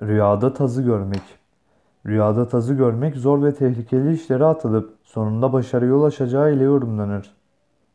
Rüyada tazı görmek. Rüyada tazı görmek zor ve tehlikeli işlere atılıp sonunda başarıya ulaşacağı ile yorumlanır.